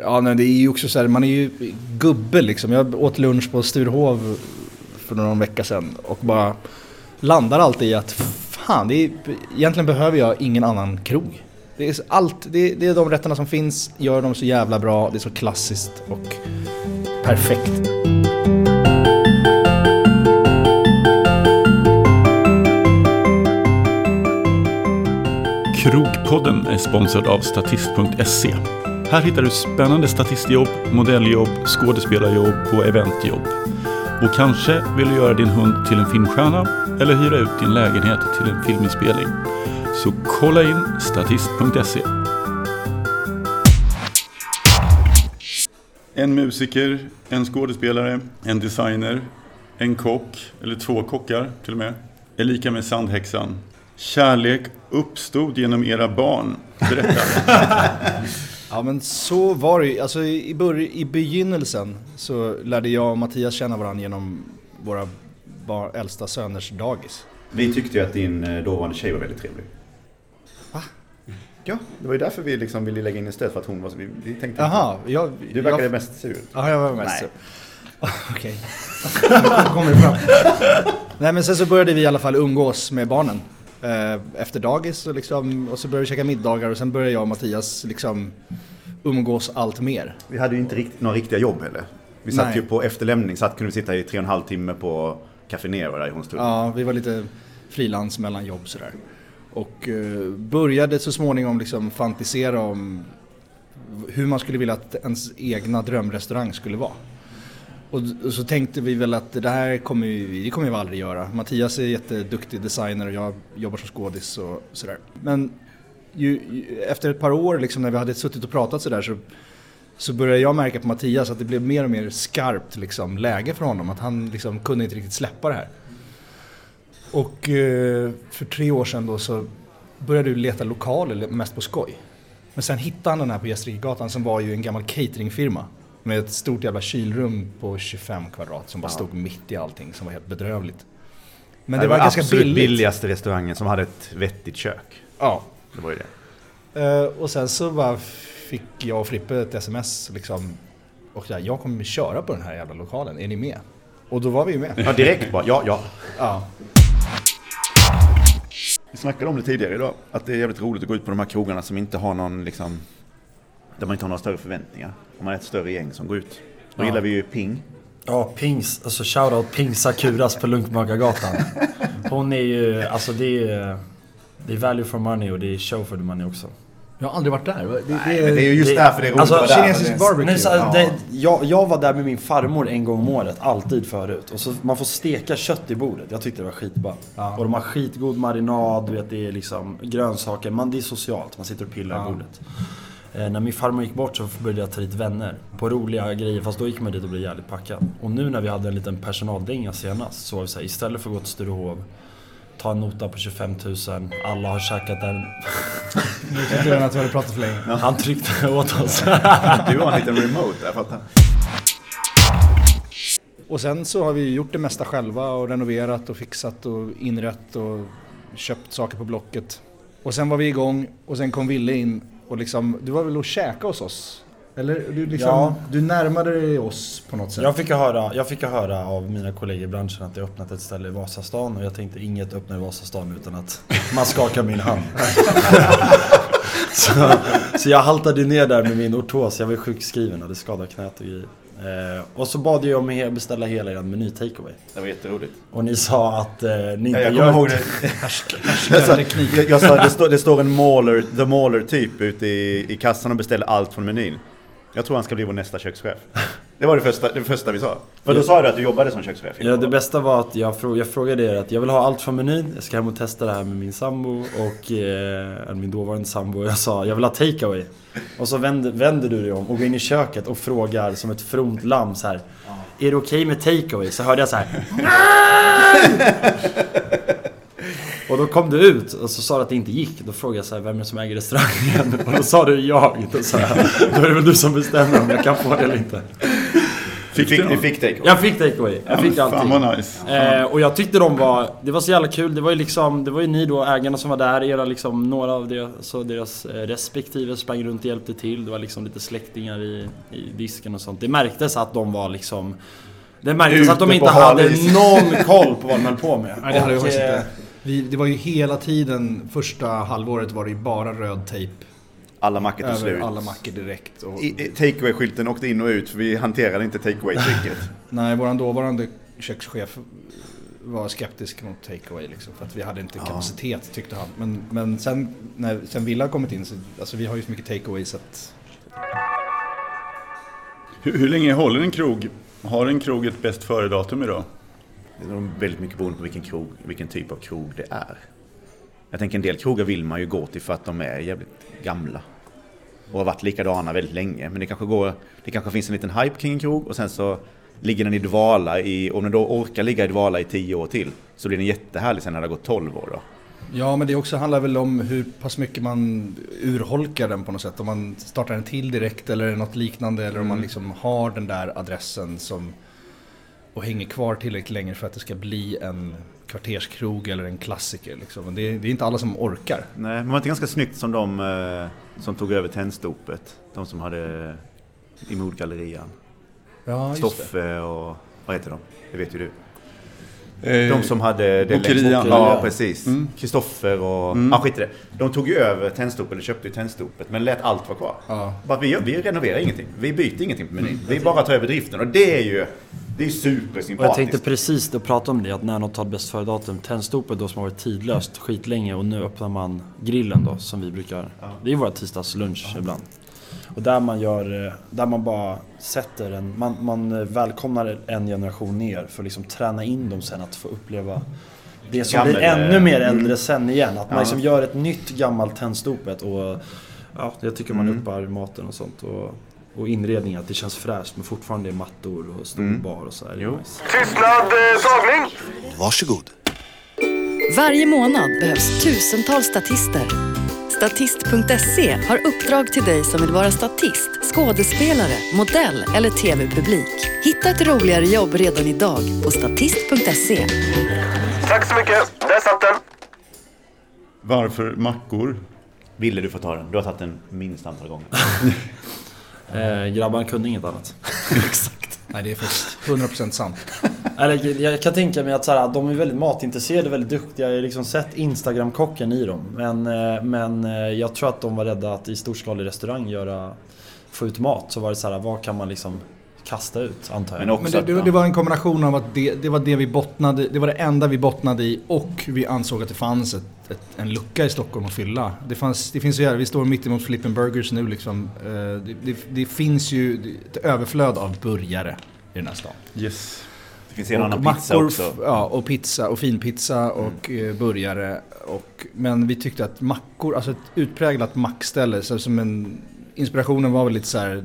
Ja, nej, det är ju också så här, man är ju gubbe liksom. Jag åt lunch på Sturehov för någon vecka sedan och bara landar alltid i att fan, det är, egentligen behöver jag ingen annan krog. Det är allt, det är, det är de rätterna som finns, gör dem så jävla bra, det är så klassiskt och perfekt. Krogpodden är sponsrad av Statist.se. Här hittar du spännande statistjobb, modelljobb, skådespelarjobb och eventjobb. Och kanske vill du göra din hund till en filmstjärna eller hyra ut din lägenhet till en filminspelning. Så kolla in statist.se. En musiker, en skådespelare, en designer, en kock, eller två kockar till och med, är lika med Sandhäxan. Kärlek uppstod genom era barn. Berätta. Ja men så var det ju. Alltså i, bör- i begynnelsen så lärde jag och Mattias känna varandra genom våra bar- äldsta söners dagis. Vi tyckte ju att din eh, dåvarande tjej var väldigt trevlig. Va? Ja, det var ju därför vi liksom ville lägga in en stöd för att hon var så... Vi, vi tänkte Jaha, jag... Du verkade jag, mest sur. Ja, jag var mest Nej. sur. Okej. kommer det fram. Nej men sen så började vi i alla fall umgås med barnen. Eh, efter dagis och, liksom, och så började vi käka middagar och sen började jag och Mattias liksom umgås allt mer. Vi hade ju inte rikt, några riktiga jobb heller. Vi satt Nej. ju på efterlämning, satt kunde vi sitta i tre och en halv timme på Café Nero där i Hornstull. Ja, vi var lite frilans mellan jobb sådär. Och eh, började så småningom liksom fantisera om hur man skulle vilja att ens egna drömrestaurang skulle vara. Och, och så tänkte vi väl att det här kommer vi, det kommer vi aldrig göra. Mattias är jätteduktig designer och jag jobbar som skådis och sådär. Men ju, ju, efter ett par år liksom när vi hade suttit och pratat sådär så, så började jag märka på Mattias att det blev mer och mer skarpt liksom, läge för honom. Att han liksom kunde inte riktigt släppa det här. Och eh, för tre år sedan då så började du leta lokaler mest på skoj. Men sen hittade han den här på Gästrikegatan som var ju en gammal cateringfirma. Med ett stort jävla kylrum på 25 kvadrat som bara stod mitt i allting som var helt bedrövligt. Men det, var, ganska absolut billigt. billigaste restaurangen som hade ett vettigt kök. Ja. Det var ju det. Eh, och sen så bara fick jag och Frippe ett sms liksom. Och jag, jag kommer köra på den här jävla lokalen, är ni med? Och då var vi ju med. Ja, direkt bara. Ja, ja. Ja. Vi snackade om det tidigare idag. Att det är jävligt roligt att gå ut på de här krogarna som inte har någon liksom... Där man inte har några större förväntningar. Om man är ett större gäng som går ut. Då Ja. gillar vi ju Ping. Ja, Pings, alltså shoutout Ping Sakuras på Lunkmakargatan. Hon är ju, alltså det är, det är value for money och det är show for the money också. Jag har aldrig varit där. Det, Nej, men det är ju just det- därför det är roligt alltså, att vara där. kinesisk Det- barbecue. Nej, så, Ja. det, jag, jag var där med min farmor en gång om året, alltid förut. Och så man får steka kött i bordet. Jag tyckte det var skitbra. Ja. Och de har skitgod marinad, du vet det är liksom grönsaker. Man, det är socialt, man sitter och pillar Ja. i bordet. Eh, när min farmor gick bort så började jag ta dit vänner. På roliga grejer, fast då gick man dit och blev jävligt packad. Och nu när vi hade en liten personaldänga senast så var vi såhär, istället för att gå till Sturehov Ta en nota på 25 000, alla har käkat den. Nu tyckte jag att vi hade pratat för länge. Han tryckte åt oss. Du har en liten remote där, fattar. Och sen så har vi gjort det mesta själva och renoverat och fixat och inrett och köpt saker på Blocket. Och sen var vi igång och sen kom Ville in och liksom, du var väl och käka hos oss? Eller du liksom, Ja. du närmade dig oss på något sätt? Jag fick, höra, jag fick höra av mina kollegor i branschen att jag öppnat ett ställe i Vasastan och jag tänkte inget öppnar i Vasastan utan att man skakar min hand. så, så jag haltade ner där med min ortos, jag var ju sjukskriven, hade skadat knät och grejer. Eh, och så bad jag om att beställa hela er meny takeaway. Det var jätteroligt. Och ni sa att eh, ni inte Jag gör ihåg det. Jag sa, jag, jag sa det, står, det står en Mauler, the Mauler typ ute i, i kassan och beställer allt från menyn. Jag tror han ska bli vår nästa kökschef. Det var det första, det första vi sa. För då sa du att du jobbade som kökschef. Ja, det bästa var att jag, frå, jag frågade er att jag vill ha allt från menyn, jag ska hem och testa det här med min sambo och eh, min dåvarande sambo. Jag sa jag vill ha takeaway. Och så vänder, vänder du dig om och går in i köket och frågar som ett fromt lamm så här. Är det okej med takeaway? Så hörde jag så här. Och då kom du ut och så sa du att det inte gick. Då frågade jag så här, vem är det som äger restaurangen? Och då sa du jag. Då sa jag, då är det väl du som bestämmer om jag kan få det eller inte. Fick, du fick take Jag fick takeaway. Jag fick Fan allting. vad nice. Eh, och jag tyckte de var, det var så jävla kul. Det var ju liksom, det var ju ni då ägarna som var där. Era liksom, några av deras, så deras eh, respektive sprang runt och hjälpte till. Det var liksom lite släktingar i, i disken och sånt. Det märktes att de var liksom det märktes Ute att de inte hade is. någon koll på vad de höll på med. Nej, det hade jag eh, inte. Vi, det var ju hela tiden, första halvåret var det ju bara röd tejp Alla mackor tog slut. alla mackor direkt. Och, Takeaway-skylten åkte in och ut för vi hanterade inte takeaway-trycket. nej, våran dåvarande kökschef var skeptisk mot takeaway liksom, för att vi hade inte Ja. kapacitet tyckte han. Men, men sen när sen Villa har kommit in så, alltså vi har ju så mycket takeaway så att Hur, hur länge håller en krog? Har en krog ett bäst före-datum idag? Det är nog väldigt mycket beroende på vilken, krog, vilken typ av krog det är. Jag tänker en del krogar vill man ju gå till för att de är jävligt gamla. Och har varit likadana väldigt länge. Men det kanske, går, det kanske finns en liten hype kring en krog och sen så ligger den i dvala i, om den då orkar ligga i dvala i 10 år till, så blir den jättehärlig sen när det har gått 12 år då. Ja, men det också handlar väl om hur pass mycket man urholkar den på något sätt. Om man startar en till direkt eller något liknande. Eller om man liksom har den där adressen som och hänger kvar tillräckligt länge för att det ska bli en kvarterskrog eller en klassiker. Liksom. Men Det, är, det är inte alla som orkar. Nej, men var det inte ganska snyggt som de eh, som tog över Tennstopet? De som hade i Modgallerian. Ja, Stoffe och vad heter de? Det vet ju du. Eh, De som hade det Bokerian. Ja, precis. Mm. Kristoffer och... Mm. Ja, skit i det. De tog ju över Tennstopet, eller köpte ju Tennstopet, men lät allt vara kvar. Ja. Bara, vi, gör- vi renoverar ingenting. Vi byter ingenting på menyn. Vi bara tar över driften och det är ju... Det är Och jag supersympatiskt. tänkte precis då prata om det, att när något har bäst före datum, Tennstopet då som har varit tidlöst skitlänge och nu öppnar man grillen då som vi brukar. Det är våra tisdagslunch ibland. Och där man gör, eh, där man bara sätter en, man, man eh, välkomnar en generation ner för att liksom träna in dem sen att få uppleva det som Gammel, blir ännu mer äldre sen igen. Att man Ja. liksom gör ett nytt gammalt Tennstopet och ja, jag tycker man Mm. uppar maten och sånt. Och, och inredningen, att det känns fräscht men fortfarande är mattor och stor Mm. bar och så här. Nice. Tystnad, eh, tagning! Varsågod. Varje månad behövs tusentals statister. Statist.se har uppdrag till dig som vill vara statist, skådespelare, modell eller tv-publik. Hitta ett roligare jobb redan idag på statist.se. Tack så mycket. Där satt den. Varför mackor? Ville du få ta den? Du har tagit den minst antal gånger. Eh, grabbarna kunde inget annat. Nej, det är faktiskt 100% sant. Eller, jag kan tänka mig att så här, de är väldigt matintresserade, väldigt duktiga. Jag har liksom sett Instagram-kocken i dem. Men, eh, men eh, jag tror att de var rädda att i storskalig restaurang göra, få ut mat. Så var det så här, vad kan man liksom kasta ut, antar jag. Men också Men det, det var en kombination av att det, det var det vi bottnade Det var det enda vi bottnade i och vi ansåg att det fanns ett, ett, en lucka i Stockholm att fylla. Det, fanns, det finns ju här, vi står mitt emot Flippen Burgers nu liksom. Eh, Det, det, det finns ju ett överflöd av burgare i den här stan. Yes. Det finns en annan Och pizza mackor, också. Ja, och pizza och finpizza och eh, burgare. Och, men vi tyckte att mackor, alltså ett utpräglat mackställe, så som en, inspirationen var väl lite så här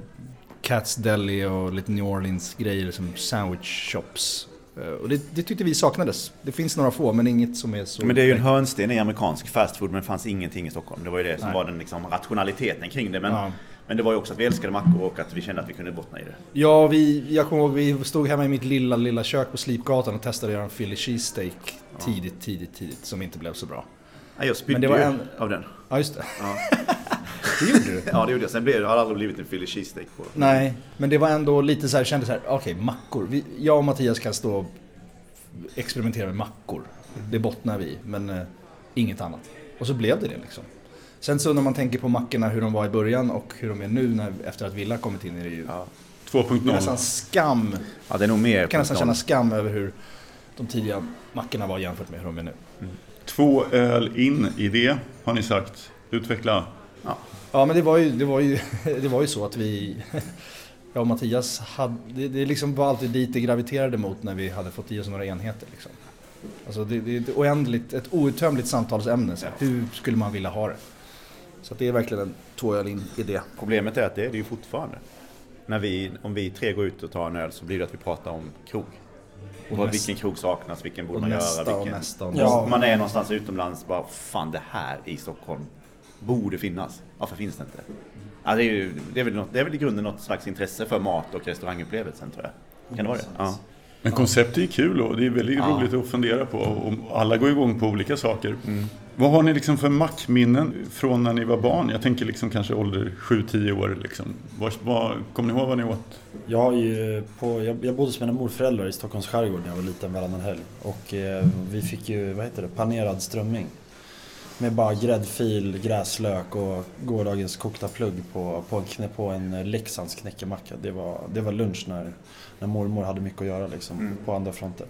Cats Deli och lite New Orleans grejer som sandwich shops. Eh, Och det, det tyckte vi saknades. Det finns några få men inget som är så... Men det är ju en hörnsten i amerikansk fast food men det fanns ingenting i Stockholm. Det var ju det som Nej. var den liksom, rationaliteten kring det. Men, Ja. men det var ju också att vi älskade mackor och att vi kände att vi kunde bottna i det. Ja, vi, jag kommer ihåg vi stod hemma i mitt lilla, lilla kök på Slipgatan och testade att göra en Philly cheesesteak tidigt, tidigt, tidigt som inte blev så bra. Nej, jag spydde ju en- av den. Ja, just det. Ja. Det gjorde du. ja, det gjorde jag. Sen blev det, har det aldrig blivit en Philly cheesesteak på. Nej, men det var ändå lite så här, kände så här, okej, mackor. Vi, jag och Mattias kan stå och experimentera med mackor. Det bottnar vi, men eh, inget annat. Och så blev det det liksom. Sen så när man tänker på mackorna, hur de var i början och hur de är nu när, efter att Villa kommit in är det ju Ja. 2.0. nästan skam. Ja, det är nog mer. Jag kan nästan känna skam över hur de tidiga mackorna var jämfört med hur de är nu. Två öl in i det, har ni sagt. Utveckla. Ja men det var ju, det var ju, det var ju så att vi, jag och Mattias hade, det, det liksom var alltid dit det graviterade mot när vi hade fått i oss några enheter. Liksom. Alltså det, det är ett oändligt, ett outtömligt samtalsämne. Så här, hur skulle man vilja ha det? Så att det är verkligen en två öl in i det. Problemet är att det är det ju fortfarande. När vi, om vi tre går ut och tar en öl så blir det att vi pratar om krog. Och vad, vilken krog saknas, vilken borde Och man nästa göra, och vilken... nästa och Ja. nästa. Man är någonstans utomlands bara, fan det här i Stockholm borde finnas. Varför finns det inte? Ja, det, är ju, det, är väl något, det är väl i grunden något slags intresse för mat och restaurangupplevelsen tror jag. Kan det vara det? Ja. Men konceptet är kul och det är väldigt Ja. roligt att fundera på. Och alla går igång på olika saker. Mm. Vad har ni liksom för mackminnen från när ni var barn? Jag tänker liksom kanske ålder 7-10 år. Liksom. Vad, vad, kommer ni ihåg vad ni åt? Jag, har ju på, jag, jag bodde hos mina morföräldrar i Stockholms skärgård när jag var liten varannan helg. Och eh, vi fick ju, vad heter det, panerad strömming. Med bara gräddfil, gräslök och gårdagens kokta plugg på, på en, knä, på en eh, Leksands knäckemacka. Det var, det var lunch när, när mormor hade mycket att göra liksom, Mm. på andra fronter.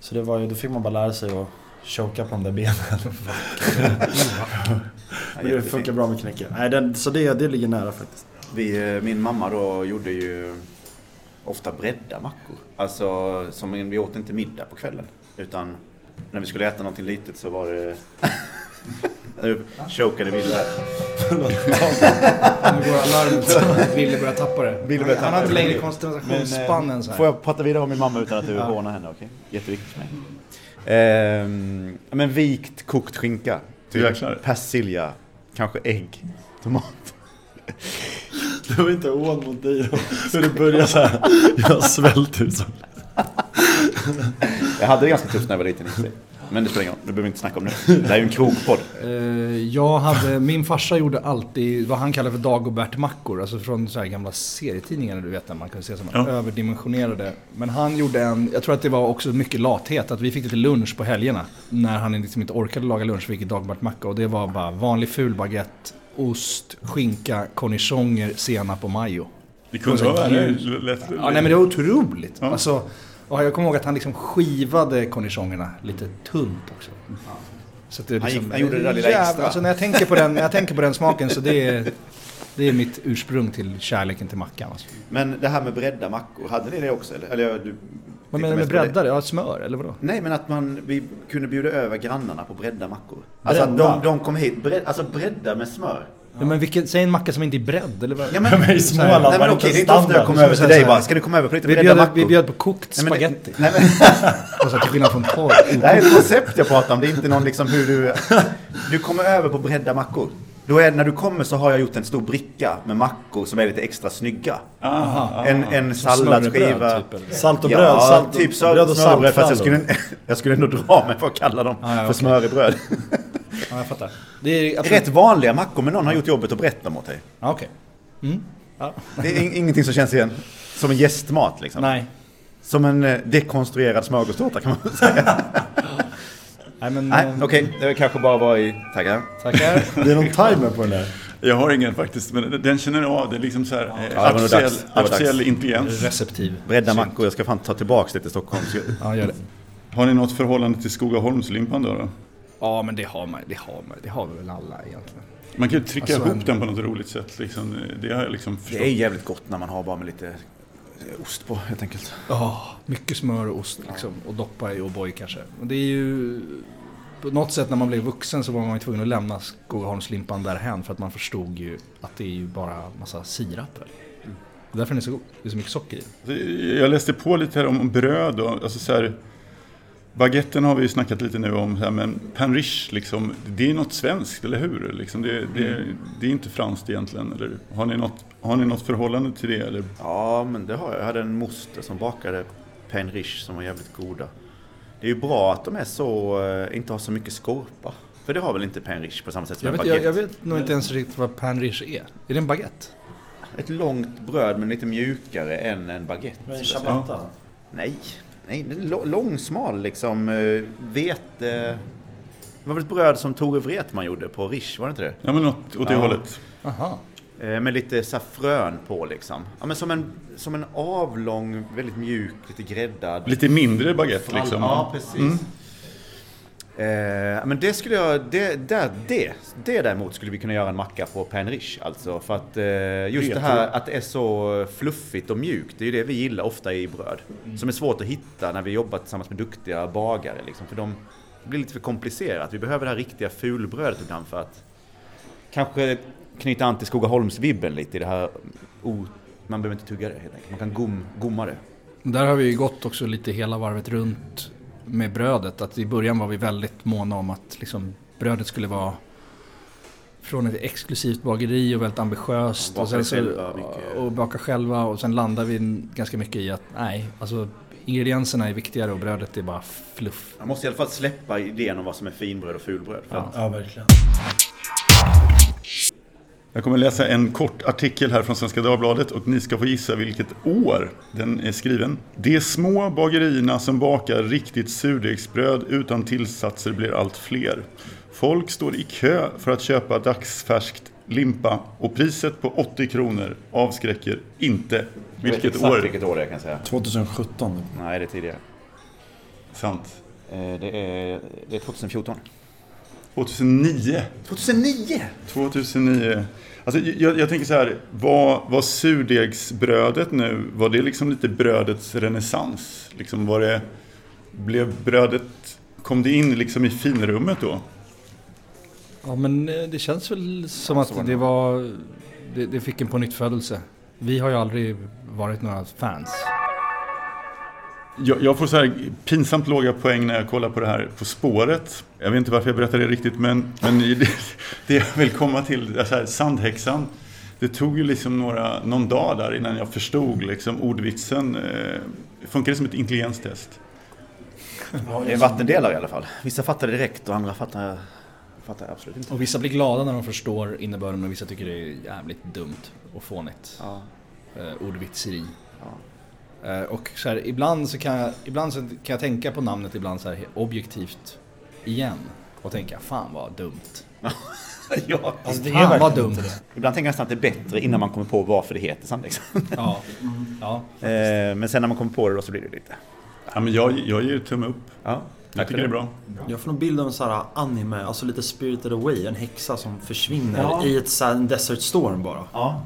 Så det var ju, då fick man bara lära sig att choka på de där benen. Men det funkar bra med knäcke. Nej, den, så det, det ligger nära faktiskt. Vi, eh, min mamma då gjorde ju ofta bredda mackor. Alltså, som vi åt inte middag på kvällen. Utan när vi skulle äta någonting litet så var det... Nu chokade Wille här. Nu går alarmet. Ville börjar tappa det. Börjar Han har tappa inte längre koncentrationsspannen så här. Får jag prata vidare om min mamma utan att du hånar henne? Okej? Jätteviktigt för mig. Ehm, men vikt kokt skinka. Typ Jäklar. persilja, kanske ägg, tomat. Det var inte hån mot dig då. Hur det började så här. Jag svält ut så. Jag hade det ganska tufft när jag var liten i sig. Men det spelar ingen roll, det behöver vi inte snacka om nu. Det här är ju en krogpodd. Eh, Jag hade, min farsa gjorde alltid vad han kallar för Dagobert-mackor. Alltså från så här gamla serietidningar du vet när man kunde se som Ja. överdimensionerade. Men han gjorde en, jag tror att det var också mycket lathet, att vi fick till lunch på helgerna. När han liksom inte orkade laga lunch fick vi Dagobert-macka. Och det var bara vanlig ful baguette, ost, skinka, cornichoner, senap och majo. Det kunde vara värre. Lätt, Ja, nej men det var otroligt. Ja. Alltså, och jag kommer ihåg att han liksom skivade cornichonerna lite tunt också. Så det är Han liksom, han gjorde det där lilla extra. Alltså när jag tänker på den, när jag tänker på den smaken så det är, det är mitt ursprung till kärleken till mackan. Alltså. Men det här med bredda mackor, hade ni det också? Eller, eller du, Vad menar du med det. breddare? Ja, smör eller vadå? Nej, men att man, vi kunde bjuda över grannarna på bredda mackor. Alltså att Bredda? de, de kom hit, bred, alltså bredda med smör. Ja, men vilken, säg en macka som inte är bredd eller vad? Ja, men, Men i Småland nej, men det okej, inte det är inte ofta jag kommer över till Så dig bara, ska du komma över på lite vi, bredda bjöd, mackor? vi bjöd på kokt Nej, spagetti. Nej, men, Och så till skillnad från porr. det här är ett koncept jag pratar om, det är inte någon liksom hur du... Du kommer över på bredda mackor. Då är, när du kommer så har jag gjort en stor bricka med mackor som är lite extra snygga. En, en salladsskiva. Typ, eller? Salt och ja, bröd. Salt och, typ så, bröd och smörrebröd. Fast jag skulle, jag skulle ändå dra mig för att kalla dem Ja, ja, för okej. smörrebröd. Ja, jag fattar. Det är absolut... Rätt vanliga mackor, men någon har gjort jobbet att berätta dem åt dig. Ja, okej. Mm. Ja. Det är in- ingenting som känns igen som en gästmat liksom. Nej. Som en eh, dekonstruerad smörgåstårta kan man säga. Nej, men... Nej, eh, okej. Det kanske bara var i... Tackar. Tackar. Det är någon timer på den där. Jag har ingen faktiskt, men den känner jag av. Det är liksom så här, eh, var nog artificiell, var artificiell intelligens. Receptiv. Bredda mackor. Jag ska fan ta tillbaks det till Stockholm. Ja, gör det. Har ni något förhållande till Skogaholmslimpan då? då? Ja, men det har man. Det har man. Det har vi väl alla egentligen. Man kan ju trycka Alltså, ihop en- den på något roligt sätt. Liksom. Det har jag liksom förstått. Det är jävligt gott när man har bara med lite eh, ost på helt enkelt. Ja, mycket smör och ost liksom. Och doppa i O'boy kanske. Och det är ju... På något sätt när man blev vuxen så var man ju tvungen att lämna Skogaholmslimpan därhän för att man förstod ju att det är ju bara massa sirap. väl. Och därför är den så god. Det är så mycket socker i. Jag läste på lite här om bröd och alltså så här, Baguetten har vi ju snackat lite nu om, här, men panrish, liksom, det är något svenskt, eller hur? Liksom, det, det, det är inte franskt egentligen, eller har ni, något, har ni något förhållande till det? Eller? Ja, men det har jag. Jag hade en moster som bakade pain riche som var jävligt goda. Det är ju bra att de är så, eh, inte har så mycket skorpa. För det har väl inte pain riche på samma sätt som Jag en vet, baguette? jag, jag vet nog inte ens riktigt vad panrish är. Är det en baguette? Ett långt bröd men lite mjukare än en baguette. Men säga. ciabatta? Nej, nej, långsmal liksom. eh, Vete... Det var väl ett bröd som Tore Wretman gjorde på Riche, var det inte det? Ja, men något åt det Ja. hållet. Aha. Eh, Med lite saffrön på liksom. Ja, men som en, som en avlång, väldigt mjuk, lite gräddad. Lite mindre baguette liksom. Ja, precis. Mm. Eh, men det skulle jag, det, där, det, det däremot skulle vi kunna göra en macka på pain riche alltså. För att eh, just det här att det är så fluffigt och mjukt, det är ju det vi gillar ofta i bröd. Som är svårt att hitta när vi jobbar tillsammans med duktiga bagare liksom. För de det blir lite för komplicerat. Vi behöver det här riktiga fulbrödet ibland för att kanske knyta an till Skogaholmsvibben lite i det här. Oh, man behöver inte tugga det helt enkelt. Man kan gom, gomma det. Där har vi ju gått också lite hela varvet runt med brödet. Att i början var vi väldigt måna om att liksom brödet skulle vara från ett exklusivt bageri och väldigt ambitiöst. Och, sen så, och bakar själva och sen landar vi ganska mycket i att nej, alltså ingredienserna är viktigare och brödet är bara fluff. Man måste i alla fall släppa idén om vad som är finbröd och fulbröd. För Ja. att Ja, verkligen. Jag kommer läsa en kort artikel här från Svenska Dagbladet och ni ska få gissa vilket år den är skriven. De små bagerierna som bakar riktigt surdegsbröd utan tillsatser blir allt fler. Folk står i kö för att köpa dagsfärskt limpa och priset på 80 kronor avskräcker inte. Jag vet Vilket exakt år? vilket år är kan jag säga. 2017. Nej, det är tidigare. Sant. Eh, Det är, det är 2014. 2009. 2009? 2009. Alltså, jag, jag tänker så här, var, var surdegsbrödet nu, var det liksom lite brödets renässans? Liksom var det, blev brödet, kom det in liksom i finrummet då? Ja men eh, det känns väl som att det var, det, det fick en pånyttfödelse. Vi har ju aldrig varit några fans. Jag, jag får så här pinsamt låga poäng när jag kollar på det här På spåret. Jag vet inte varför jag berättar det riktigt men, men det, det jag vill komma till, så här, Sandhäxan. Det tog ju liksom några, någon dag där innan jag förstod liksom ordvitsen. Eh, funkar det som ett intelligenstest? Det är vattendelare i alla fall. Vissa fattar det direkt och andra fattar, fattar absolut inte. Och vissa blir glada när de förstår innebörden och vissa tycker det är jävligt dumt och fånigt. Ja. Eh, ordvitseri. Ja. Eh, och så här, ibland så kan jag, ibland så kan jag tänka på namnet ibland så här objektivt igen. Och tänka, fan vad dumt. ja. Alltså, det är Fan vad dumt. det. Ibland tänker jag nästan att det är bättre innan man kommer på varför det heter Sandhäxan. Ja. ja. Eh, Men sen när man kommer på det då så blir det lite... Ja, men jag, jag ger tumme upp. Ja, Jag tycker det är bra. Jag får nog bild av en sån här anime, alltså lite spirited away, en häxa som försvinner Ja. i ett så här, en desert storm bara. Ja.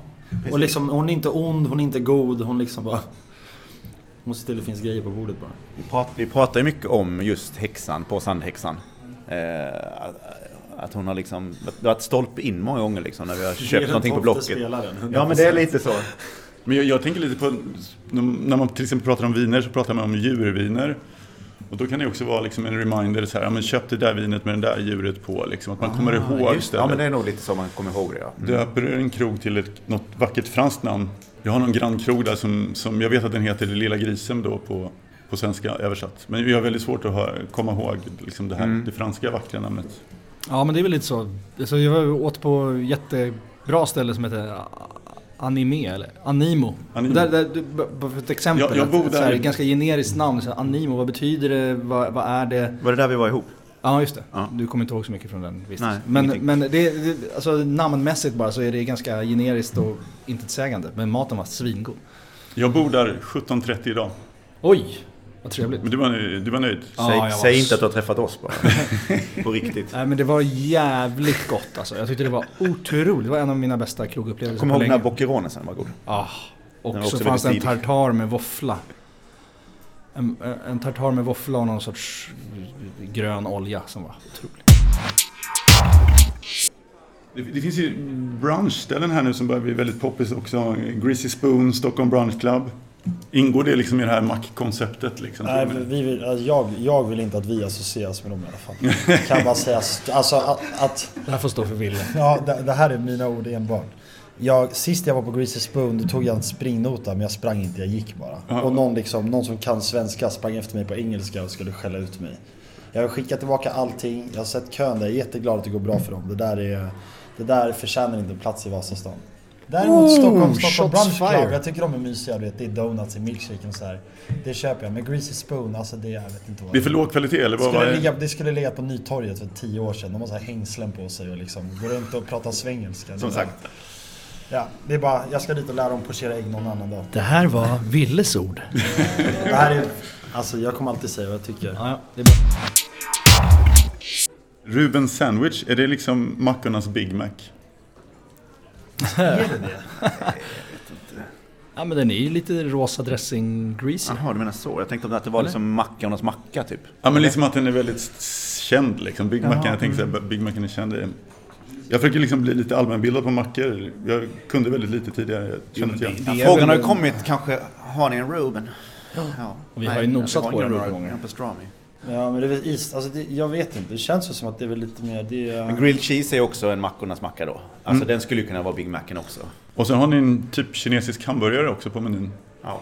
Och liksom, hon är inte ond, hon är inte god, hon liksom bara... Hon ser till att det finns grejer på bordet bara. Vi, prat, vi pratar ju mycket om just häxan på Sandhäxan. Eh, att hon har liksom varit stolpe in många gånger liksom när vi har köpt någonting på Blocket. Ja men det är lite så. Men jag, jag tänker lite på, när man till exempel pratar om viner så pratar man om djurviner. Och då kan det också vara liksom en reminder så här, ja men köp det där vinet med det där djuret på liksom. Att man kommer ihåg Just, det. stället. ja men det är nog lite så man kommer ihåg det ja. Döper du en krog till ett, något vackert franskt namn. Jag har någon grannkrog där som, som jag vet att den heter Lilla Grisen då på, på svenska översatt. Men vi har väldigt svårt att höra, komma ihåg liksom det här, Mm. det franska vackra namnet. ja men det är väl lite så. så jag var åt på jättebra ställe som heter Anime eller Animo. Animo. Där, där, du- b- b- för ett exempel. Jag- jag bor där. ganska generiskt namn. Så Animo, vad betyder det? Vad, vad är det? Var det där vi var ihop? Ja just det. Ja. Du kommer inte ihåg så mycket från den visst. Nej, men ingenting. men det, det, alltså, namnmässigt bara så är det ganska generiskt och intetsägande. Men maten var svingod. Jag bor där 17.30 idag. Oj, vad trevligt. Men du var, du var nöjd? Ja, säg var säg inte att du har träffat oss bara. på riktigt. Nej men det var jävligt gott alltså. Jag tyckte det var otroligt. Det var en av mina bästa krogupplevelser Kommer på ihåg den här länge. boccheronesen var god? Ah, och så fanns det en tartar med våffla. En, en tartar med våffla och någon sorts grön olja som var otrolig. Det, det finns ju brunchställen här nu som börjar bli väldigt poppis också. Greasy Spoon, Stockholm Brunch Club. Ingår det liksom i det här mackkonceptet? Liksom? Nej, vi vill, alltså, jag, jag vill inte att vi associeras med dem i alla fall. Kan jag bara säga. Alltså att, att Det här får stå för Wille. Ja, det, det här är mina ord enbart. Jag, sist jag var på Greasy Spoon då tog jag en springnota men jag sprang inte, jag gick bara. Ja. Och någon, liksom, någon som kan svenska sprang efter mig på engelska och skulle skälla ut mig. Jag har skickat tillbaka allting, jag har sett kön där, jag är jätteglad att det går bra för dem. Det där, är, det där förtjänar inte en plats i Vasastan. Däremot Oh, Stockholm, Stockholm Brunch Club, jag tycker de är mysiga. Vet, det är donuts i milkshaken och så här. Det köper jag. Men Greasy Spoon, alltså det jag vet inte vad Det är för låg kvalitet eller vad? skulle är- ligga, det skulle ligga på Nytorget för tio år sedan. De har så här hängslen på sig och liksom går runt och pratar svengelska. Som Det- sagt. Ja, det är bara, jag ska dit och lära dem pochera ägg någon annan dag. Det här var Willes ord. Det här är, alltså jag kommer alltid säga vad jag tycker. Ja, det är bra. Ruben Sandwich, är det liksom mackornas Big Mac? Är det det? Ja men den är ju lite rosa dressing greasy. Jaha, du menar så. Jag tänkte att det var liksom mackornas macka typ. Ja men liksom att den är väldigt känd liksom. Big Mac, jag tänkte säga Big Mac är känd. Jag försöker liksom bli lite allmänbildad på mackor. Jag kunde väldigt lite tidigare. Jag känner inte igen. Frågan väl har ju kommit kanske, har ni en Ruben? Ja. Och vi har ju nosat på den några gånger. Pastrami. Ja men det är väl is, alltså det, jag vet inte. Det känns ju som att det är väl lite mer det är... Men grilled cheese är också en mackornas macka då. Alltså Mm. den skulle ju kunna vara Big Macen också. Och sen har ni en typ kinesisk hamburgare också på menyn. Ja.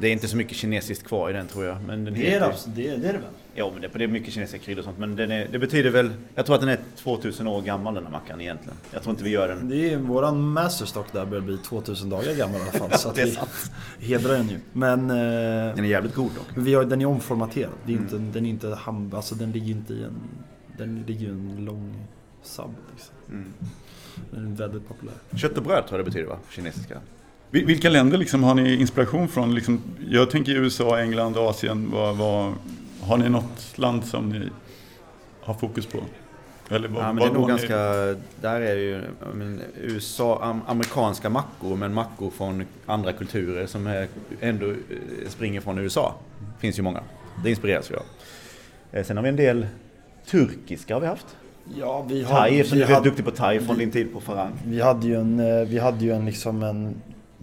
Det är inte så mycket kinesiskt kvar i den tror jag. Men den Det är heter... det, det, det är det väl? Ja, men det, det är mycket kinesiska kryddor och sånt. Men är, det betyder väl... Jag tror att den är 2000 år gammal den här mackan egentligen. Jag tror inte vi gör den... Det är våran masterstock där börjar bli 2000 dagar gammal i alla fall. Så Det är vi hedrar den ju. Men... Eh, Den är jävligt god dock. vi har, den är omformaterad. Det är Mm. inte, Den är inte ham, alltså den ligger inte i en... Den ligger i en lång sub liksom. Mm. Den är väldigt populär. Kött och bröd tror jag det betyder va? Kinesiska. Vil- Vilka länder liksom har ni inspiration från? Liksom, jag tänker USA, England, Asien. Vad, vad, har ni något land som ni har fokus på? Eller vad, Ja, men det är nog ganska... Där är ju jag men, USA, am, amerikanska mackor, men mackor från andra kulturer som är, ändå eh, springer från USA. finns ju många. Det inspireras vi av. Eh, Sen har vi en del turkiska har vi haft. Ja, vi Thai, eftersom vi du är duktig på thai från din tid på Farang. vi hade ju en, eh, vi hade ju en, liksom en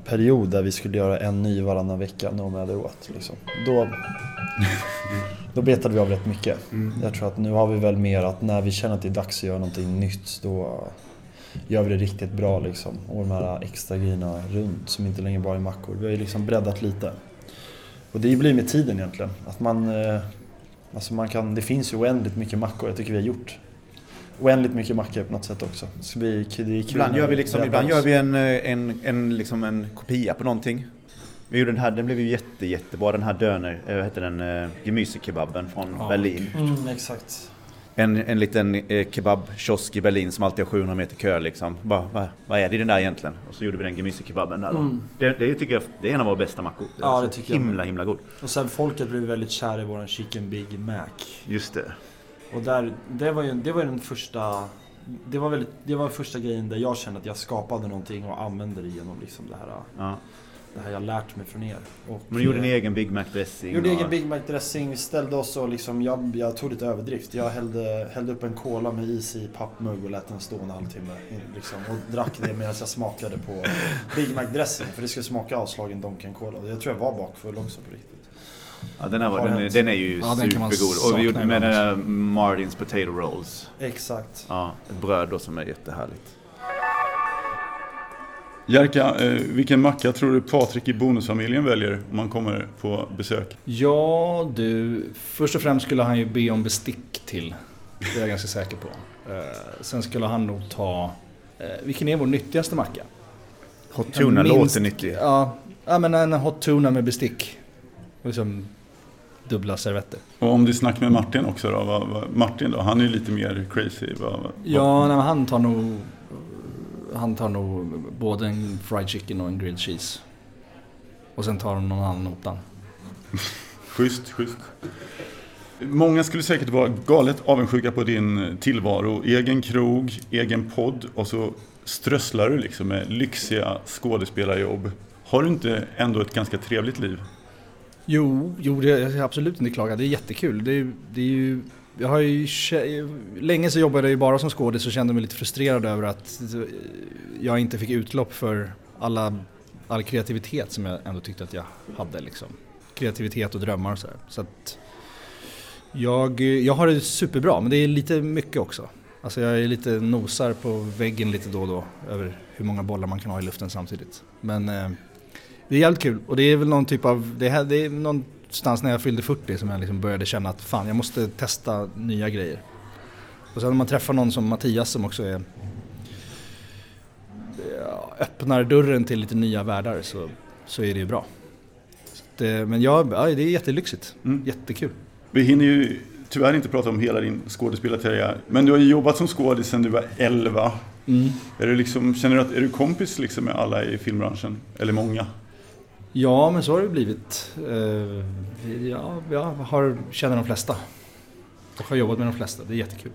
period där vi skulle göra en ny varannan vecka, no matter what. Liksom. Då, då betade vi av rätt mycket. Jag tror att nu har vi väl mer att när vi känner att det är dags att göra någonting nytt, då gör vi det riktigt bra liksom. Och de här extra grejerna runt som inte längre bara är mackor. Vi har ju liksom breddat lite. Och det blir med tiden egentligen. Att man, eh, alltså man kan, det finns ju oändligt mycket mackor, jag tycker vi har gjort oändligt mycket mackor på något sätt också. Bli det är kul Ibland gör vi, liksom, ibland oss. gör vi en, eh, en, en, liksom en kopia på någonting. Vi gjorde den här, den blev ju jätte, jättebra. Den här döner, eh, vad heter den, uh, gemysekebaben från Ja, Berlin. Mm, exakt. En, en liten eh, kebabkiosk i Berlin som alltid har 700 meter kö liksom. Bara, vad, vad är det i den där egentligen? Och så gjorde vi den gemysekebaben där. Mm. Det, det tycker jag det är en av våra bästa mackor. Ja, det tycker jag. himla, himla god. Och sen folket blev väldigt kära i våran Chicken Big Mac. Just det. Och där, det var ju det var den första det var, väldigt, det var första grejen där jag kände att jag skapade någonting och använde det genom liksom det här, Ja. Det här jag lärt mig från er. Och, Men du gjorde en egen Big Mac dressing. gjorde och- egen Big Mac dressing, ställde oss och liksom, jag, jag tog lite överdrift. Jag hällde, hällde upp en cola med is i pappmugg och lät den stå en halvtimme. Liksom, och drack det medan jag smakade på Big Mac dressing. För det skulle smaka avslagen Donken Cola. Jag tror jag var bakfull också på riktigt. Ja, den, här var, den, den är ju Ja, supergod. Och vi gjorde med Martins Potato Rolls. Exakt. Ja, ett bröd då som är jättehärligt. Jerka, eh, vilken macka tror du Patrik i Bonusfamiljen väljer om han kommer på besök? Ja du, först och främst skulle han ju be om bestick till. Det är jag ganska säker på. Eh, sen skulle han nog ta, eh, vilken är vår nyttigaste macka? Hot tuna Minst- låter nyttig. Ja, ja men en hot tuna med bestick. Och liksom dubbla servetter. Och om du snackar med Martin också då? Martin då? Han är ju lite mer crazy. Ja, nej, han tar nog Han tar nog både en fried chicken och en grilled cheese. Och sen tar de någon annan notan. Schysst, schysst. Många skulle säkert vara galet avundsjuka på din tillvaro. Egen krog, egen podd och så strösslar du liksom med lyxiga skådespelarjobb. Har du inte ändå ett ganska trevligt liv? Jo, jo det jag ska absolut inte klaga. Det är jättekul. Det är, det är ju, jag har ju, länge så jobbade jag ju bara som skådis och kände mig lite frustrerad över att eh, jag inte fick utlopp för alla, all kreativitet som jag ändå tyckte att jag hade. Liksom. Kreativitet och drömmar och sådär. Så att jag, jag har det superbra, men det är lite mycket också. Alltså jag är lite nosar på väggen lite då och då över hur många bollar man kan ha i luften samtidigt. Men eh, det är jävligt kul och det är väl någon typ av, det, här, det är någonstans när jag fyllde 40 som jag liksom började känna att fan jag måste testa nya grejer. Och sen när man träffar någon som Mattias som också är öppnar dörren till lite nya världar så, så är det ju bra. Det, men ja, ja, det är jättelyxigt. Mm. Jättekul. Vi hinner ju tyvärr inte prata om hela din skådespelarkarriär. Men du har ju jobbat som skådis sedan du var 11. Mm. Är du liksom, känner du att är du kompis liksom med alla i filmbranschen? Eller många? Ja, men så har det blivit. Eh, ja, jag har, känner de flesta. Och har jobbat med de flesta. Det är jättekul.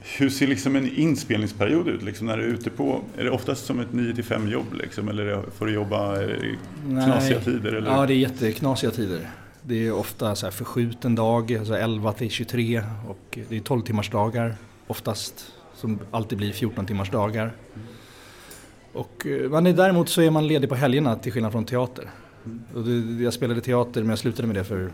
Hur ser liksom en inspelningsperiod ut? Liksom när du är ute på, är det oftast som ett 9-5 jobb? Liksom, eller får du jobba det knasiga tider? Eller? Ja, det är jätteknasiga tider. Det är ofta så här förskjuten dag, alltså 11 till 23 och det är 12 timmars dagar oftast. Som alltid blir 14 timmars dagar. Och eh, men däremot så är man ledig på helgerna till skillnad från teater. Och det, jag spelade teater men jag slutade med det för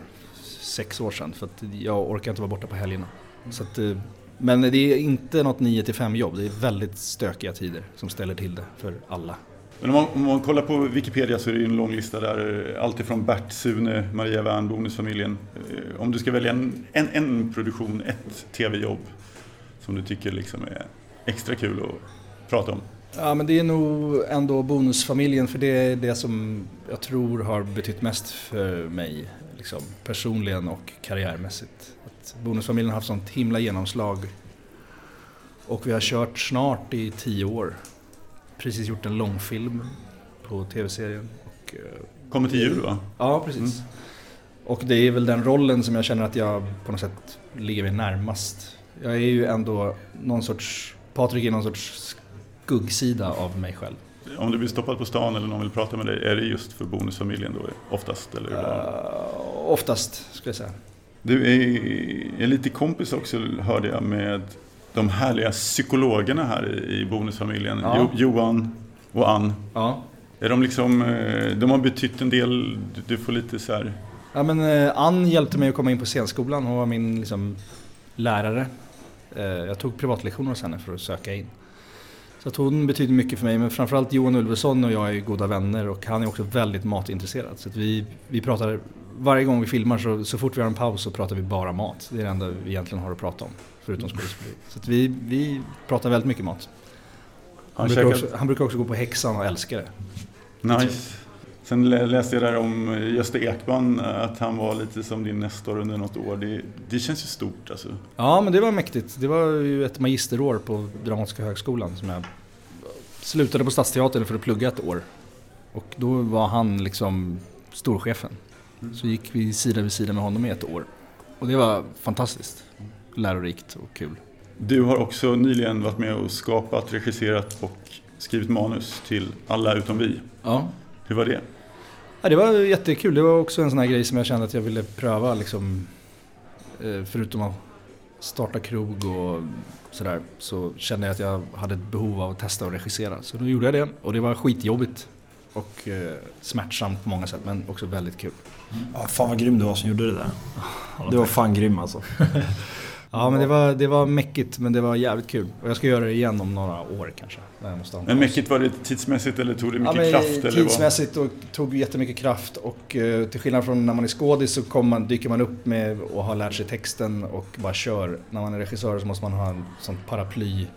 sex år sedan för att jag orkar inte vara borta på helgerna. Så att, eh, men det är inte något 9 till 5 jobb, det är väldigt stökiga tider som ställer till det för alla. Men om man, om man kollar på Wikipedia så är det en lång lista där. eh, Allt ifrån Bert, Sune, Maria Wern, Bonusfamiljen. Eh, Om du ska välja en, en, en produktion, ett tv-jobb som du tycker liksom är extra kul att prata om. Ja men det är nog ändå Bonusfamiljen för det är det som jag tror har betytt mest för mig liksom, personligen och karriärmässigt. Att Bonusfamiljen har haft sånt himla genomslag och vi har kört snart i tio år. Precis gjort en långfilm på tv-serien. Och, eh, Kommer till jul va? Ja, precis. Och det är väl den rollen som jag känner att jag på något sätt ligger mig närmast. Jag är ju ändå någon sorts, Patrik är någon sorts skuggsida av mig själv. Om du blir stoppad på stan eller någon vill prata med dig, är det just för Bonusfamiljen då oftast? Eller? Uh, oftast, skulle jag säga. Du är, är lite kompis också, hörde jag, med de härliga psykologerna här i, Bonusfamiljen. Ja. Jo, Johan och Ann. Ja. Är de liksom, eh, de har betytt en del, du- får lite så här, Ja men eh, Ann hjälpte mig att komma in på scenskolan, hon var min liksom, lärare. Jag tog privatlektioner hos henne för att söka in. Så att hon betyder mycket för mig, men framförallt Johan Ulveson och jag är goda vänner och han är också väldigt matintresserad. Så vi, vi pratar, varje gång vi filmar så, så fort vi har en paus så pratar vi bara mat. Det är det enda vi egentligen har att prata om, förutom skådespeleri. Så vi, vi pratar väldigt mycket mat. Han, han brukar också, han brukar också gå på Häxan och älska det. nice. Sen lä- läste jag där om eh, Gösta Ekman, eh, att han var lite som din nestor under något år. Det, det känns ju stort alltså. Ja, men det var mäktigt. Det var ju ett magisterår på Dramatiska högskolan som jag slutade på Stadsteatern för att plugga ett år. Och då var han liksom storchefen. Så gick vi sida vid sida med honom i ett år. Och det var fantastiskt. Lärorikt och kul. Du har också nyligen varit med och skapat, regisserat och skrivit manus till Alla utom vi. Ja. Hur var det? Ja, det var jättekul. Det var också en sån här grej som jag kände att jag ville pröva liksom. eh, Förutom att starta krog och sådär. Så kände jag att jag hade ett behov av att testa och regissera. Så då gjorde jag det. Och det var skitjobbigt. Och eh, smärtsamt på många sätt men också väldigt kul. Ja, fan vad grym du var som gjorde det där. Du var fan grym alltså. Ja men det var, det var mäckigt men det var jävligt kul. Och jag ska göra det igen om några år kanske. Måste Men mäckigt, var det tidsmässigt eller tog det Ja, mycket men kraft? Eller vad? tidsmässigt och tog jättemycket kraft och eh, till skillnad från när man är skådis så man, dyker man upp med och har lärt sig texten och bara kör. När man är regissör så måste man ha en sån paraply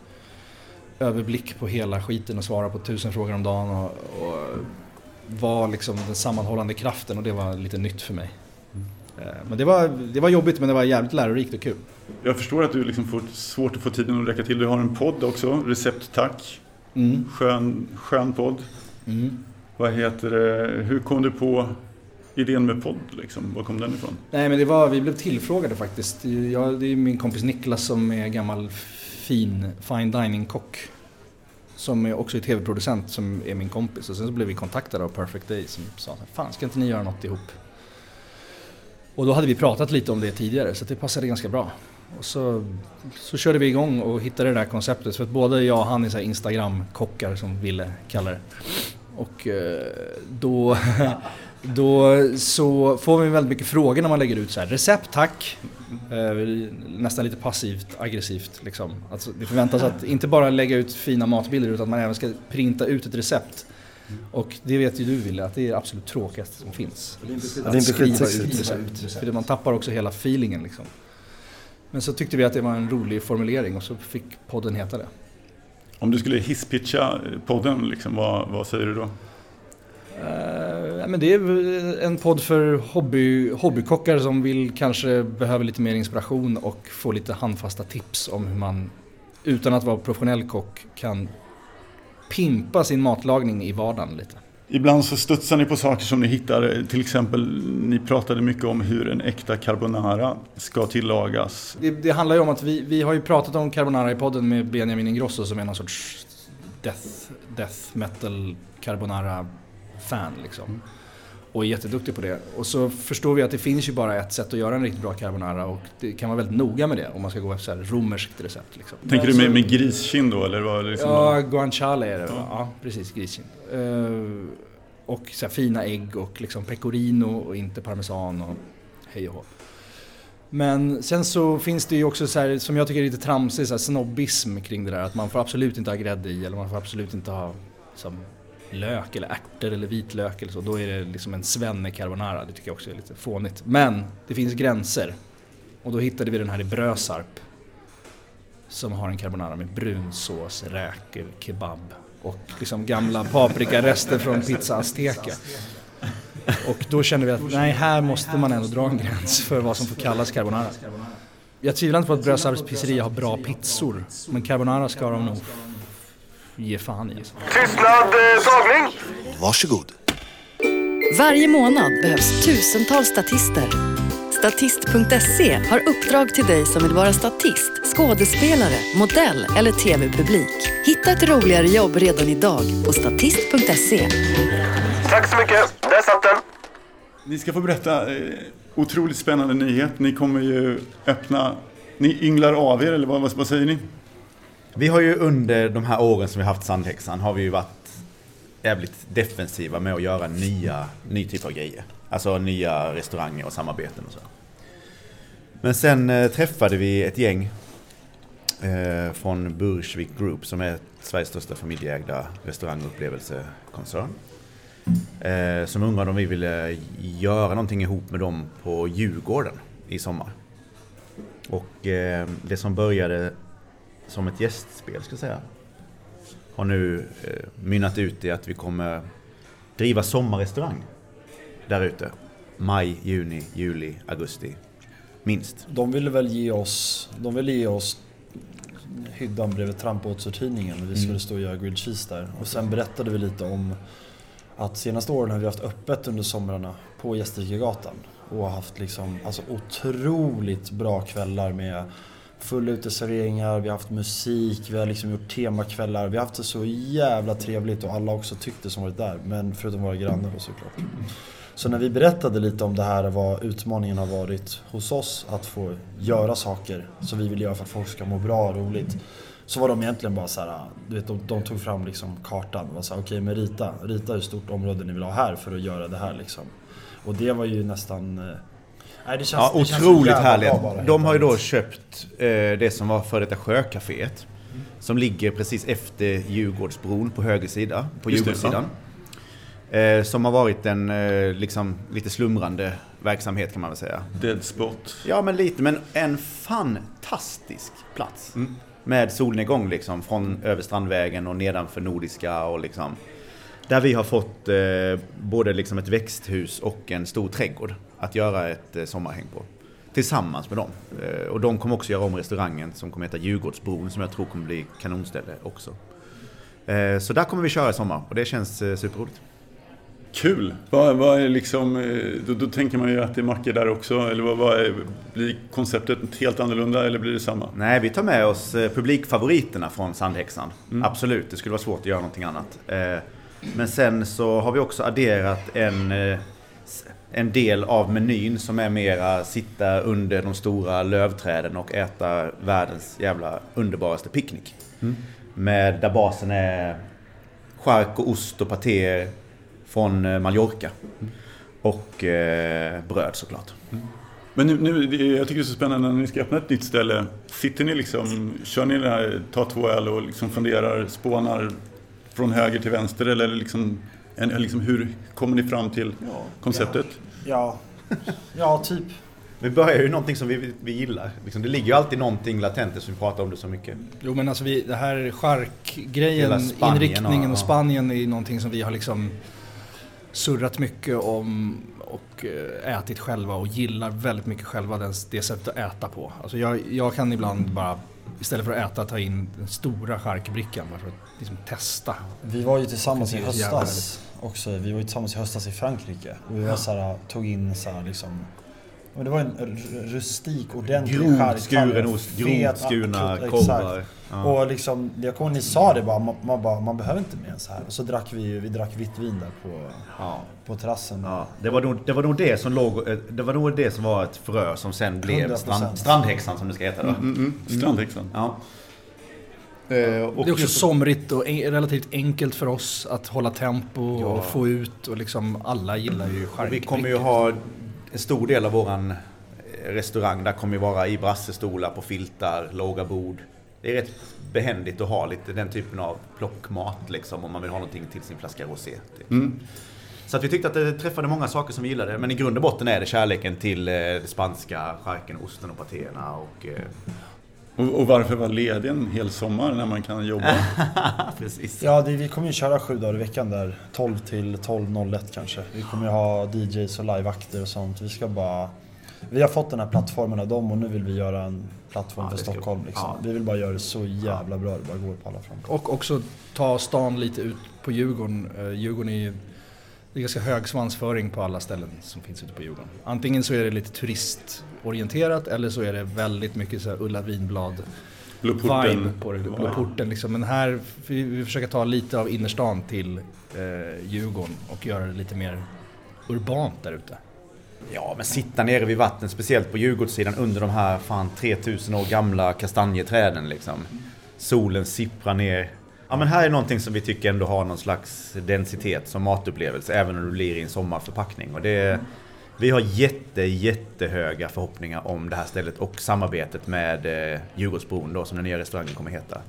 överblick på hela skiten och svara på tusen frågor om dagen och, och vara liksom den sammanhållande kraften och det var lite nytt för mig. Eh, Men det var, det var jobbigt men det var jävligt lärorikt och kul. Jag förstår att du liksom får svårt att få tiden att räcka till. Du har en podd också, Recept Tack. Mm. Skön, skön podd. Mm. Vad heter det? Hur kom du på idén med podd? Liksom? Var kom den ifrån? Nej men det var, vi blev tillfrågade faktiskt. Jag, det är min kompis Niklas som är gammal fin fine dining-kock. Som är också är tv-producent som är min kompis. Och sen så blev vi kontaktade av Perfect Day som sa Fan ska inte ni göra något ihop? Och då hade vi pratat lite om det tidigare så det passade ganska bra. Och så, så körde vi igång och hittade det där konceptet. För att både jag och han är Instagram-kockar som Ville kallar det. Och eh, då, då så får vi väldigt mycket frågor när man lägger ut så här recept tack. Eh, nästan lite passivt aggressivt liksom. Alltså, det förväntas att inte bara lägga ut fina matbilder utan att man även ska printa ut ett recept. Och det vet ju du Wille att det är det absolut tråkigaste som finns. Det är inte Att skriva ut recept. För man tappar också hela feelingen liksom. Men så tyckte vi att det var en rolig formulering och så fick podden heta det. Om du skulle hisspitcha podden, liksom, vad, vad säger du då? Eh, men det är en podd för hobby, hobbykockar som vill kanske behöver lite mer inspiration och få lite handfasta tips om hur man utan att vara professionell kock kan pimpa sin matlagning i vardagen lite. Ibland så studsar ni på saker som ni hittar. Till exempel, ni pratade mycket om hur en äkta carbonara ska tillagas. Det, det handlar ju om att vi, vi har ju pratat om carbonara i podden med Benjamin Ingrosso som är någon sorts death, death metal carbonara fan liksom. Och är jätteduktig på det. Och så förstår vi att det finns ju bara ett sätt att göra en riktigt bra carbonara och det kan vara väldigt noga med det om man ska gå efter så här romerskt recept. Liksom. Tänker du med, med griskinn då? Eller vad, liksom, Ja, guanciale är det va? Ja, precis. Griskinn. Eh, och så här fina ägg och liksom pecorino och inte parmesan och hej och hå. Men sen så finns det ju också så här, som jag tycker är lite tramsig, så här snobbism kring det där. Att man får absolut inte ha grädde i eller man får absolut inte ha som, lök eller ärtor eller vitlök eller så. Då är det liksom en svenne carbonara. Det tycker jag också är lite fånigt. Men det finns gränser. Och då hittade vi den här i Brösarp. Som har en carbonara med brunsås, räkor, kebab och liksom gamla paprikarester från pizza azteca. Och då kände vi att nej, här måste man ändå dra en gräns för vad som får kallas carbonara. Jag tvivlar inte på att Brösarps pizzeria har bra pizzor, men carbonara ska de nog ge fan i. Tystnad, eh, tagning. Varsågod. Varje månad behövs tusentals statister. Statist.se har uppdrag till dig som vill vara statist, skådespelare, modell eller tv-publik. Hitta ett roligare jobb redan idag på statist.se. Tack så mycket. Där satt den. Ni ska få berätta eh, otroligt spännande nyhet. Ni kommer ju öppna, ni ynglar av er eller vad, vad, vad säger ni? Vi har ju under de här åren som vi haft Sandhäxan har vi ju varit jävligt defensiva med att göra nya, ny typ av grejer. Alltså nya restauranger och samarbeten och så. Men sen eh, träffade vi ett gäng eh, från Burgsvik Group som är Sveriges största familjeägda restaurangupplevelsekoncern. Eh, som undrade om vi ville göra någonting ihop med dem på Djurgården i sommar. Och eh, det som började som ett gästspel ska jag säga. Har nu eh, mynnat ut i att vi kommer driva sommarrestaurang där ute. Maj, juni, juli, augusti. Minst. De ville väl ge oss, de ville ge oss hyddan bredvid trampbåtsuthyrningen och vi skulle stå och göra grilled cheese där. Och sen berättade vi lite om att senaste åren har vi haft öppet under somrarna på Gästrikegatan och haft liksom, alltså otroligt bra kvällar med fulla uteserveringar, vi har haft musik, vi har liksom gjort temakvällar. Vi har haft det så jävla trevligt och alla har också tyckt det som varit där. Men förutom våra grannar och såklart. Så när vi berättade lite om det här, vad utmaningen har varit hos oss att få göra saker som vi vill göra för att folk ska må bra och roligt. Så var de egentligen bara så här, du vet, de, de tog fram liksom kartan och var såhär, okej men rita, rita hur stort område ni vill ha här för att göra det här liksom. Och det var ju nästan... Eh, Nej, det känns, Ja, det otroligt härligt. De har ju då köpt eh, det som var före detta Sjöcaféet. Som ligger precis efter Djurgårdsbron på höger sida, på Just det, Djurgårdssidan. Eh, som har varit en eh, liksom, lite slumrande verksamhet kan man väl säga. Dead spot. Ja, men lite. Men en fantastisk plats. Med solnedgång liksom från över Strandvägen och nedanför Nordiska och liksom. Där vi har fått eh, både liksom ett växthus och en stor trädgård att göra ett eh, sommarhäng på. Tillsammans med dem. Eh, och de kommer också göra om restaurangen som kommer heta Djurgårdsbron som jag tror kommer bli kanonställe också. Eh, så där kommer vi köra i sommar och det känns eh, superroligt. Kul! Vad, vad är liksom, eh, då, då tänker man ju att det är mackor där också. Eller vad, vad är, blir konceptet helt annorlunda eller blir det samma? Nej, vi tar med oss eh, publikfavoriterna från Sandhäxan. Absolut, det skulle vara svårt att göra någonting annat. Men sen så har vi också adderat en, eh, en del av menyn som är mera sitta under de stora lövträden och äta världens jävla underbaraste picknick. Med där basen är chark och ost och patéer från eh, Mallorca. Och eh, bröd såklart. Men nu, nu, jag tycker det är så spännande när ni ska öppna ett nytt ställe. Sitter ni liksom, kör ni det här, tar två öl och liksom funderar, spånar från höger till vänster eller liksom, en, liksom hur kommer ni fram till konceptet? Ja, ja typ. Vi börjar ju någonting som vi, vi gillar. Liksom, det ligger ju alltid någonting latent eftersom vi pratar om det så mycket. Jo men alltså vi, det här charkgrejen, inriktningen ja, och ja. Spanien är någonting som vi har liksom surrat mycket om och eh, ätit själva och gillar väldigt mycket själva det sättet att äta på. Alltså jag, jag kan ibland bara, istället för att äta, ta in den stora charkbrickan bara för att liksom testa. Vi var ju tillsammans i höstas också. Vi var ju tillsammans i höstas i Frankrike. Och vi var så här, tog in så här liksom... Men det var en rustik, ordentlig Grovt chark. skuren ost, grovt skurna exakt. korvar. Ja. Och liksom, jag kommer ni sa det bara, man, man, bara, man behöver inte mer än så här. Och så drack vi ju, vi drack vitt vin där på, Ja. på terrassen. Ja, det, var nog, det var nog det som låg, eh, det var nog det som var ett frö som sen blev 100%. strand, strandhäxan som det ska heta då. Mm, mm, strandhäxan. Ja. Eh, och Det är också just- somrigt och en, relativt enkelt för oss att hålla tempo Ja. och få ut och liksom alla gillar ju och charkbrickor. vi kommer ju ha en stor del av våran restaurang. Där kommer ju vara i brassestolar på filtar, låga bord. Det är rätt behändigt att ha lite den typen av plockmat liksom om man vill ha någonting till sin flaska rosé. Typ. Mm. Så att vi tyckte att det träffade många saker som vi gillade. Men i grund och botten är det kärleken till eh, det spanska, charken, osten och patéerna och... Och, och varför vara ledig en hel sommar när man kan jobba? precis. Ja, det, vi kommer ju köra sju dagar i veckan där. 12 till 12.01 kanske. Vi kommer ju ha DJs och liveakter och sånt. Vi ska bara... Vi har fått den här plattformen av dem och nu vill vi göra en plattform Ja, för Stockholm. Liksom. ja. Vi vill bara göra det så jävla bra det bara går på alla fronter. Och också ta stan lite ut på Djurgården. Eh, Djurgården är ju det är ganska hög svansföring på alla ställen som finns ute på Djurgården. Antingen så är det lite turistorienterat eller så är det väldigt mycket så här Ulla Vinblad vibe på det. Blå porten liksom. Men här, vi, vi försöker ta lite av innerstan till eh, Djurgården och göra det lite mer urbant där ute. Ja, men sitta nere vid vattnet, speciellt på Djurgårdssidan under de här fan 3000 år gamla kastanjeträden liksom. Solen sipprar ner. Ja men här är någonting som vi tycker ändå har någon slags densitet som matupplevelse även om det blir i en sommarförpackning. Och det, vi har jätte, jättehöga förhoppningar om det här stället och samarbetet med eh, Djurgårdsbron då som den nya restaurangen kommer heta.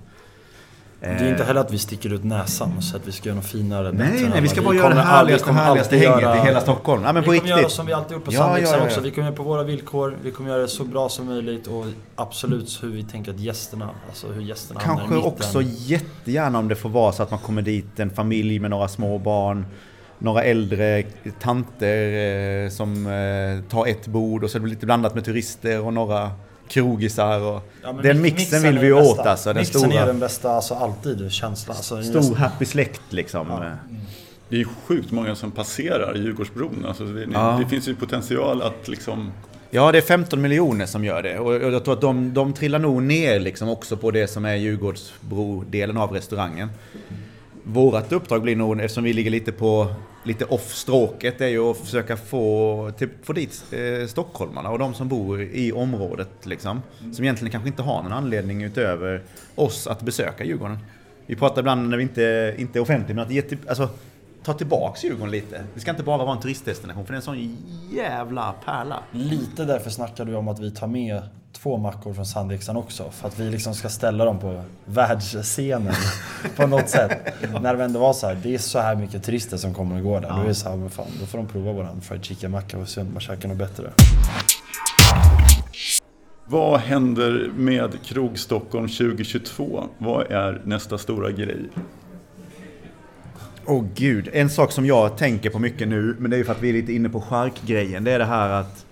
Det är inte heller att vi sticker ut näsan och säger att vi ska göra något finare. Nej, nej, vi ska bara göra det härligaste, härligaste hänget göra- i hela Stockholm. Ja men vi på kommer göra riktigt. som vi alltid gjort på Ja, Sandviksar ja, ja, också. Vi kommer göra på våra villkor. Vi kommer göra det så bra som möjligt och absolut hur vi tänker att gästerna, alltså hur gästerna Kanske också jättegärna om det får vara så att man kommer dit en familj med några små barn. Några äldre tanter eh, som eh, tar ett bord och så är det lite blandat med turister och några krogisar. Och Ja, den mix- mixen vill är vi ju den åt alltså. Den Mixen är stora, den bästa, alltså alltid känslan. Alltså, det är stor nästan- happy släkt liksom. Ja. Det är ju sjukt många som passerar Djurgårdsbron. Alltså det, Ja. det finns ju potential att liksom... Ja, det är 15 miljoner som gör det. Och jag tror att de, de trillar nog ner liksom också på det som är Djurgårdsbro-delen av restaurangen. Vårat uppdrag blir nog, eftersom vi ligger lite på lite off-stråket, är ju att försöka få, till, få dit eh, stockholmarna och de som bor i området liksom. Som egentligen kanske inte har någon anledning utöver oss att besöka Djurgården. Vi pratar ibland när vi inte, inte är offentliga, men att ge alltså, ta tillbaks Djurgården lite. Det ska inte bara vara en turistdestination, för det är en sån jävla pärla. Lite därför snackar du om att vi tar med två mackor från Sandviksson också. För att vi liksom ska ställa dem på världsscenen på något sätt. När det ändå var så här, det är så här mycket turister som kommer och går där. Då är det så här, men fan, då får de prova våran fried chicken-macka och se om man käkar något bättre. Vad händer med Krog Stockholm 2022? Vad är nästa stora grej? Åh gud, en sak som jag tänker på mycket nu, men det är ju för att vi är lite inne på charkgrejen. Det är det här att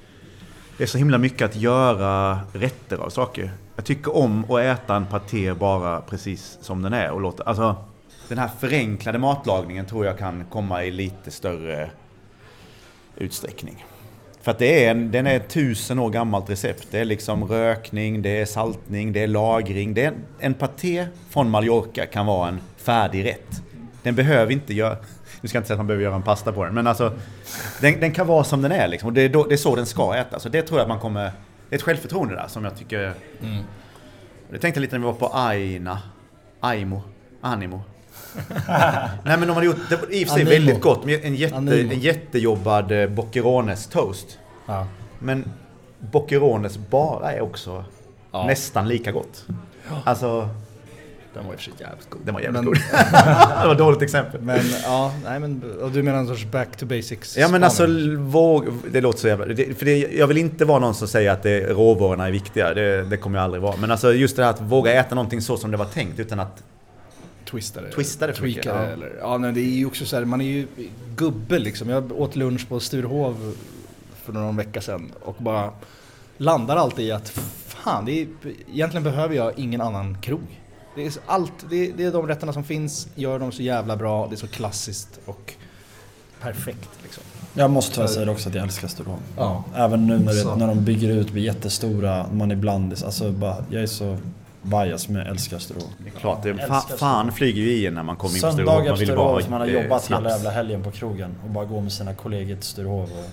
det är så himla mycket att göra rätter av saker. Jag tycker om att äta en paté bara precis som den är och låta, alltså den här förenklade matlagningen tror jag kan komma i lite större utsträckning. För att det är en, den är ett tusen år gammalt recept. Det är liksom rökning, det är saltning, det är lagring. Det är en, en paté från Mallorca kan vara en färdig rätt. Den behöver inte göra... Nu ska jag inte säga att man behöver göra en pasta på den, men alltså... Den, den kan vara som den är liksom. Och det är, då, det är så den ska ätas. Så det tror jag att man kommer... Det är ett självförtroende där som jag tycker... Det tänkte jag lite när vi var på Aina. Aimo. Animo. Nej men de hade gjort, det var i och för sig Animo. väldigt gott. En, jätte, Animo. en jättejobbad eh, Boccherones toast. Ja. Men Boccherones bara är också Ja. nästan lika gott. Alltså, Den var i och för sig jävligt god. den var jävligt Men- god. det var ett dåligt exempel. Men ja, nej men och du menar en sorts back to basics Ja men alltså, våg, det låter så jävla... Det, för det, jag vill inte vara någon som säger att det, råvarorna är viktiga. Det, det kommer jag aldrig vara. Men alltså just det här att våga äta någonting så som det var tänkt utan att... Twista det. Twista det för mycket, tweaka det, ja. eller, ja nej, det är ju också så här, man är ju gubbe liksom. Jag åt lunch på Sturehov för någon vecka sedan och bara landar alltid i att fan, det är, egentligen behöver jag ingen annan krog. Det är allt, det är, det är de rätterna som finns, gör dem så jävla bra, det är så klassiskt och perfekt liksom. Jag måste tyvärr säga också att jag älskar Sturehof. Ja. Även nu när, det, när de bygger ut, blir jättestora, man är blandis. Alltså bara, jag är så bias men jag älskar Sturehof. Det är klart, det, Jag fa, fan flyger ju i när man kommer in på på vill bara Sturehof, man har eh, jobbat snaps. hela jävla helgen på krogen och bara gå med sina kollegor till Sturehof och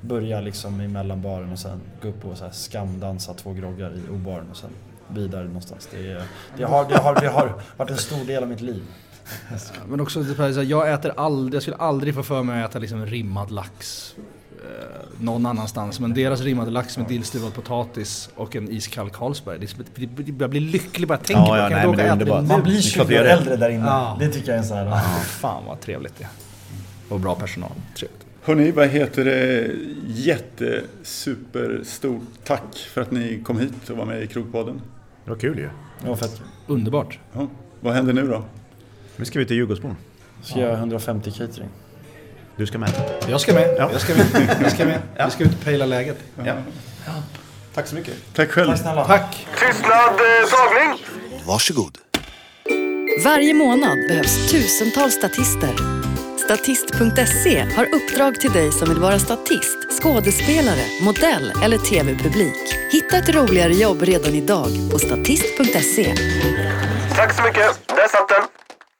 börja liksom i mellanbaren och sen gå upp och så här skamdansa två groggar i O-baren och sen vidare någonstans. Det, det, har, det, har, det har varit en stor del av mitt liv. Men också, så jag äter aldrig, jag skulle aldrig få för mig att äta liksom rimmad lax. Eh, någon annanstans. Men deras rimmade lax med dillstuvad potatis och en iskall Carlsberg. Jag blir lycklig bara jag tänker Ja, på ja, Kan nej, jag det åka äta? Man blir Det är 20 klart år äldre där inne. Ja. Det tycker jag är sån här... Ja, fan vad trevligt det är. Och bra personal. Trevligt. Hörni, vad heter det? Jätte, super, stort tack för att ni kom hit och var med i Krogpodden. Det var kul ju. Ja, fett. Underbart. Ja, vad händer nu då? Nu ska vi till Djurgårdsbron. Ska jag göra 150 catering. Du ska med. Jag ska med. Ja. Jag ska med. Jag ska med. Vi ska ut och pejla läget. Ja. Tack så mycket. Tack själv. Tack snälla. Tack! Tystnad, eh, tagning! Varsågod. Varje månad behövs tusentals statister. Statist.se har uppdrag till dig som vill vara statist, skådespelare, modell eller tv-publik. Hitta ett roligare jobb redan idag på statist.se. Tack så mycket. Där satt den.